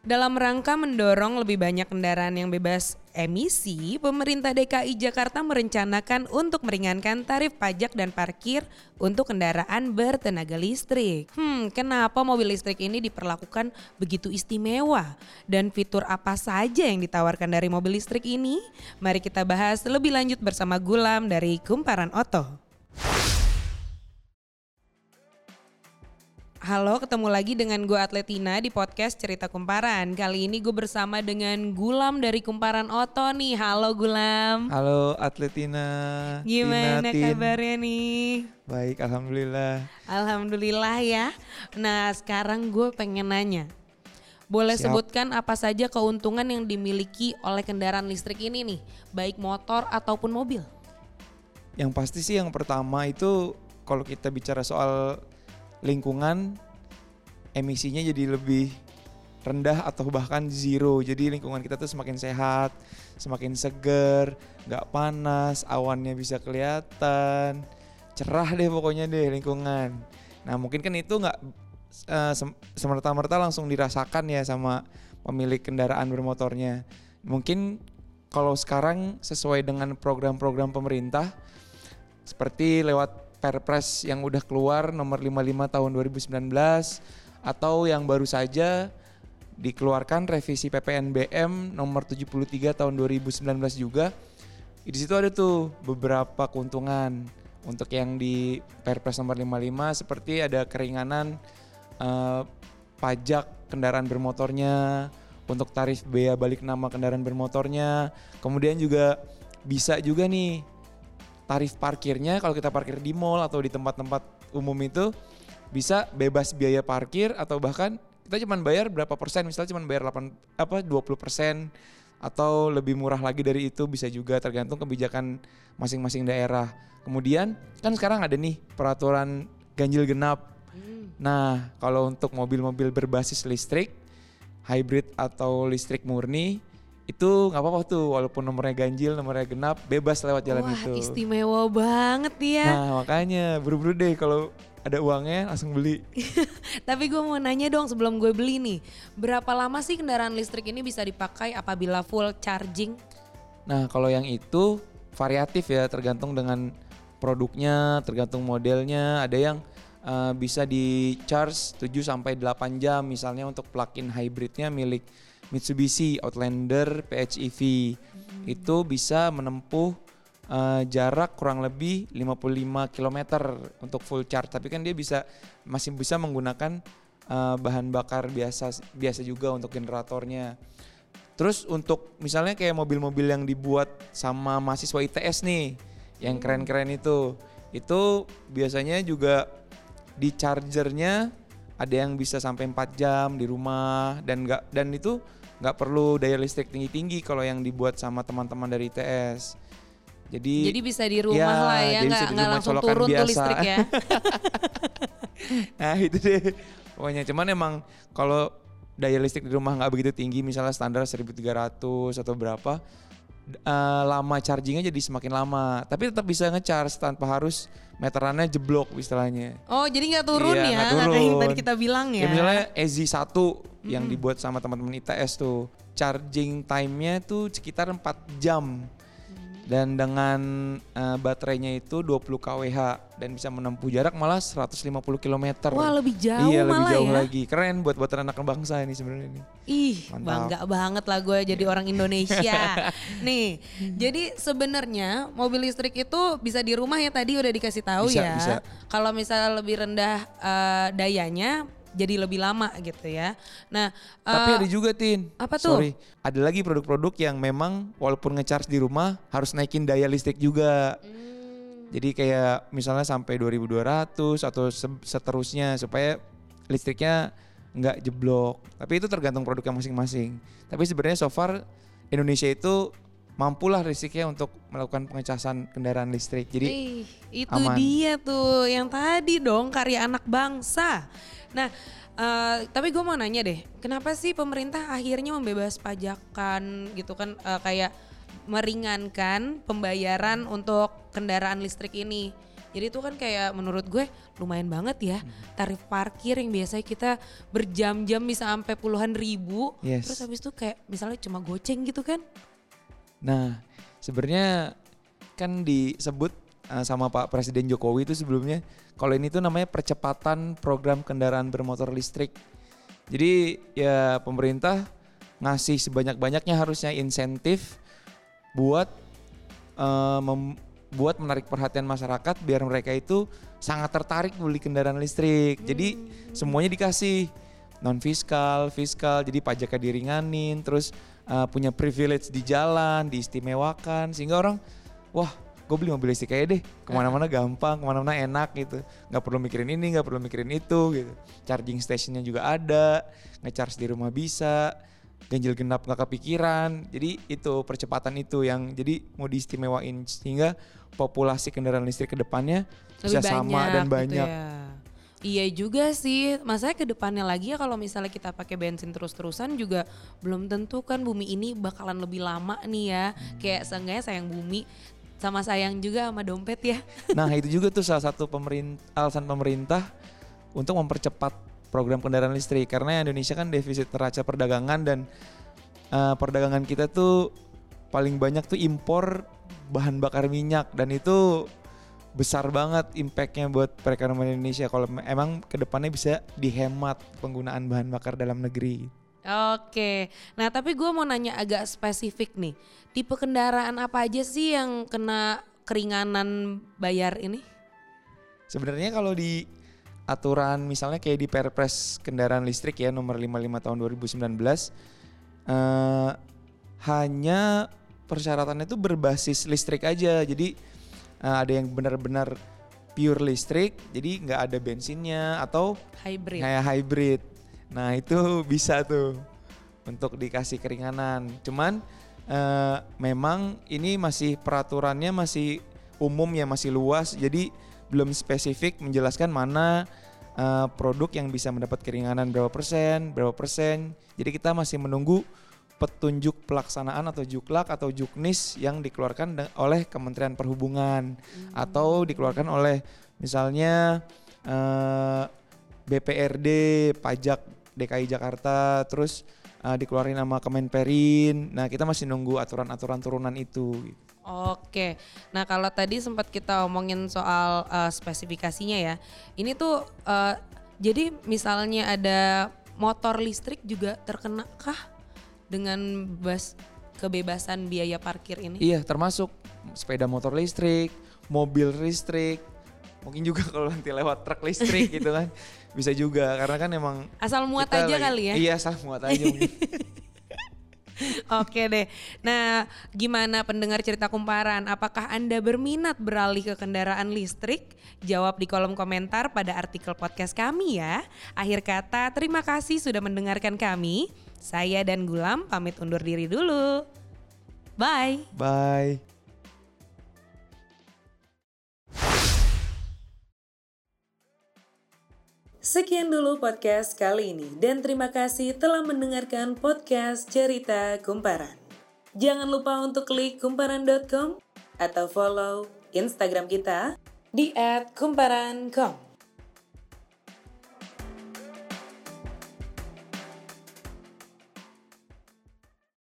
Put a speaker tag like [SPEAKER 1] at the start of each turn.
[SPEAKER 1] Dalam rangka mendorong lebih banyak kendaraan yang bebas emisi, pemerintah DKI Jakarta merencanakan untuk meringankan tarif pajak dan parkir untuk kendaraan bertenaga listrik. Hmm, kenapa mobil listrik ini diperlakukan begitu istimewa? Dan fitur apa saja yang ditawarkan dari mobil listrik ini? Mari kita bahas lebih lanjut bersama Gulam dari Kumparan Oto. Halo, ketemu lagi dengan gue Atletina di podcast Cerita Kumparan. Kali ini gue bersama dengan Gulam dari Kumparan Oto nih. Halo Gulam.
[SPEAKER 2] Halo Atletina.
[SPEAKER 1] Gimana Tina, kabarnya nih?
[SPEAKER 2] Baik, alhamdulillah.
[SPEAKER 1] Alhamdulillah ya. Nah, sekarang gue pengen nanya. Boleh Siap. sebutkan apa saja keuntungan yang dimiliki oleh kendaraan listrik ini nih, baik motor ataupun mobil?
[SPEAKER 2] Yang pasti sih yang pertama itu kalau kita bicara soal lingkungan emisinya jadi lebih rendah atau bahkan zero. Jadi lingkungan kita tuh semakin sehat, semakin seger, nggak panas, awannya bisa kelihatan, cerah deh pokoknya deh lingkungan. Nah mungkin kan itu nggak uh, semerta-merta langsung dirasakan ya sama pemilik kendaraan bermotornya. Mungkin kalau sekarang sesuai dengan program-program pemerintah seperti lewat Perpres yang udah keluar nomor 55 tahun 2019 atau yang baru saja dikeluarkan revisi PPNBM nomor 73 tahun 2019 juga. Di situ ada tuh beberapa keuntungan untuk yang di Perpres nomor 55 seperti ada keringanan uh, pajak kendaraan bermotornya, untuk tarif bea balik nama kendaraan bermotornya. Kemudian juga bisa juga nih tarif parkirnya kalau kita parkir di mall atau di tempat-tempat umum itu bisa bebas biaya parkir atau bahkan kita cuma bayar berapa persen misalnya cuma bayar 8 apa 20 persen atau lebih murah lagi dari itu bisa juga tergantung kebijakan masing-masing daerah. Kemudian kan sekarang ada nih peraturan ganjil genap. Hmm. Nah, kalau untuk mobil-mobil berbasis listrik, hybrid atau listrik murni itu nggak apa-apa tuh walaupun nomornya ganjil nomornya genap bebas lewat jalan
[SPEAKER 1] Wah,
[SPEAKER 2] itu.
[SPEAKER 1] istimewa banget ya
[SPEAKER 2] nah makanya buru-buru deh kalau ada uangnya langsung beli.
[SPEAKER 1] Tapi gue mau nanya dong sebelum gue beli nih berapa lama sih kendaraan listrik ini bisa dipakai apabila full charging?
[SPEAKER 2] Nah kalau yang itu variatif ya tergantung dengan produknya tergantung modelnya. Ada yang uh, bisa di charge 7 sampai 8 jam misalnya untuk plug-in hybridnya milik Mitsubishi Outlander PHEV hmm. itu bisa menempuh uh, jarak kurang lebih 55 km untuk full charge tapi kan dia bisa masih bisa menggunakan uh, bahan bakar biasa biasa juga untuk generatornya. Terus untuk misalnya kayak mobil-mobil yang dibuat sama mahasiswa ITS nih yang hmm. keren-keren itu itu biasanya juga di chargernya ada yang bisa sampai 4 jam di rumah dan enggak dan itu nggak perlu daya listrik tinggi-tinggi kalau yang dibuat sama teman-teman dari ITS. Jadi
[SPEAKER 1] Jadi bisa di rumah ya, lah ya, nggak nggak langsung turun biasa. tuh listrik ya.
[SPEAKER 2] nah itu deh. Pokoknya cuman emang kalau daya listrik di rumah nggak begitu tinggi, misalnya standar 1300 atau berapa, uh, lama chargingnya jadi semakin lama. Tapi tetap bisa ngecharge tanpa harus meterannya jeblok istilahnya.
[SPEAKER 1] Oh jadi nggak turun iya, ya? Gak turun. Yang tadi kita bilang ya.
[SPEAKER 2] ya misalnya EZ 1 hmm. yang dibuat sama teman-teman ITS tuh charging time-nya tuh sekitar 4 jam dan dengan uh, baterainya itu 20 kWh dan bisa menempuh jarak malah 150 km.
[SPEAKER 1] Wah, lebih jauh
[SPEAKER 2] Iya,
[SPEAKER 1] lebih
[SPEAKER 2] jauh
[SPEAKER 1] ya?
[SPEAKER 2] lagi. Keren buat buat anak bangsa ini sebenarnya ini.
[SPEAKER 1] Ih, Mantap. bangga banget lah gue jadi orang Indonesia. Nih, jadi sebenarnya mobil listrik itu bisa di rumah ya tadi udah dikasih tahu
[SPEAKER 2] bisa,
[SPEAKER 1] ya. Bisa. Kalau misalnya lebih rendah uh, dayanya jadi lebih lama gitu ya. Nah,
[SPEAKER 2] tapi uh, ada juga Tin.
[SPEAKER 1] Apa tuh?
[SPEAKER 2] Sorry, ada lagi produk-produk yang memang walaupun ngecharge di rumah harus naikin daya listrik juga. Hmm. Jadi kayak misalnya sampai 2200 atau seterusnya supaya listriknya nggak jeblok. Tapi itu tergantung produknya masing-masing. Tapi sebenarnya so far Indonesia itu mampulah listriknya untuk melakukan pengecasan kendaraan listrik. Jadi
[SPEAKER 1] Ih, itu aman. dia tuh yang tadi dong karya anak bangsa. Nah, uh, tapi gue mau nanya deh, kenapa sih pemerintah akhirnya membebas pajakan gitu kan uh, kayak meringankan pembayaran untuk kendaraan listrik ini? Jadi itu kan kayak menurut gue lumayan banget ya tarif parkir yang biasanya kita berjam-jam bisa sampai puluhan ribu.
[SPEAKER 2] Yes.
[SPEAKER 1] Terus habis itu kayak misalnya cuma goceng gitu kan?
[SPEAKER 2] Nah, sebenarnya kan disebut uh, sama Pak Presiden Jokowi itu sebelumnya kalau ini tuh namanya percepatan program kendaraan bermotor listrik. Jadi ya pemerintah ngasih sebanyak-banyaknya harusnya insentif buat uh, mem- buat menarik perhatian masyarakat biar mereka itu sangat tertarik beli kendaraan listrik. Jadi semuanya dikasih non fiskal, fiskal, jadi pajaknya diringanin, terus uh, punya privilege di jalan, diistimewakan, sehingga orang, wah, gue beli mobil listrik aja deh, ke mana-mana gampang, ke mana-mana enak gitu, nggak perlu mikirin ini, nggak perlu mikirin itu gitu. Charging stationnya juga ada, ngecharge di rumah bisa, ganjil genap nggak kepikiran, jadi itu percepatan itu yang jadi mau diistimewain sehingga populasi kendaraan listrik ke depannya bisa sama dan
[SPEAKER 1] gitu
[SPEAKER 2] banyak.
[SPEAKER 1] ya. Iya juga sih, masanya ke depannya lagi ya kalau misalnya kita pakai bensin terus-terusan juga belum tentu kan bumi ini bakalan lebih lama nih ya.
[SPEAKER 2] Hmm.
[SPEAKER 1] Kayak seenggaknya sayang bumi sama sayang juga sama dompet ya.
[SPEAKER 2] Nah itu juga tuh salah satu pemerintah, alasan pemerintah untuk mempercepat program kendaraan listrik karena Indonesia kan defisit neraca perdagangan dan eh, perdagangan kita tuh paling banyak tuh impor bahan bakar minyak dan itu besar banget impactnya buat perekonomian Indonesia kalau emang ke depannya bisa dihemat penggunaan bahan bakar dalam negeri.
[SPEAKER 1] Oke, nah tapi gue mau nanya agak spesifik nih. Tipe kendaraan apa aja sih yang kena keringanan bayar ini?
[SPEAKER 2] Sebenarnya kalau di aturan misalnya kayak di Perpres kendaraan listrik ya nomor 55 tahun 2019 eh hanya persyaratannya itu berbasis listrik aja. Jadi eh, ada yang benar-benar pure listrik, jadi nggak ada bensinnya atau
[SPEAKER 1] Hybrid.
[SPEAKER 2] kayak hybrid. Nah itu bisa tuh untuk dikasih keringanan. Cuman eh, memang ini masih peraturannya masih umum ya masih luas, jadi belum spesifik menjelaskan mana eh, produk yang bisa mendapat keringanan berapa persen, berapa persen. Jadi kita masih menunggu petunjuk pelaksanaan atau juklak atau juknis yang dikeluarkan oleh Kementerian Perhubungan atau dikeluarkan oleh misalnya eh, BPRD, pajak DKI Jakarta, terus eh, dikeluarin nama Kemenperin. Nah kita masih nunggu aturan-aturan turunan itu.
[SPEAKER 1] Oke, nah kalau tadi sempat kita omongin soal uh, spesifikasinya ya, ini tuh uh, jadi misalnya ada motor listrik juga terkena kah dengan bas kebebasan biaya parkir ini?
[SPEAKER 2] Iya termasuk sepeda motor listrik, mobil listrik, mungkin juga kalau nanti lewat truk listrik gitu kan bisa juga karena kan emang
[SPEAKER 1] Asal muat aja
[SPEAKER 2] lagi-
[SPEAKER 1] kali ya?
[SPEAKER 2] Iya asal muat aja.
[SPEAKER 1] Oke deh. Nah, gimana pendengar cerita kumparan? Apakah Anda berminat beralih ke kendaraan listrik? Jawab di kolom komentar pada artikel podcast kami ya. Akhir kata, terima kasih sudah mendengarkan kami. Saya dan Gulam pamit undur diri dulu. Bye.
[SPEAKER 2] Bye.
[SPEAKER 1] Sekian dulu podcast kali ini dan terima kasih telah mendengarkan podcast Cerita Kumparan. Jangan lupa untuk klik kumparan.com atau follow Instagram kita di @kumparan.com.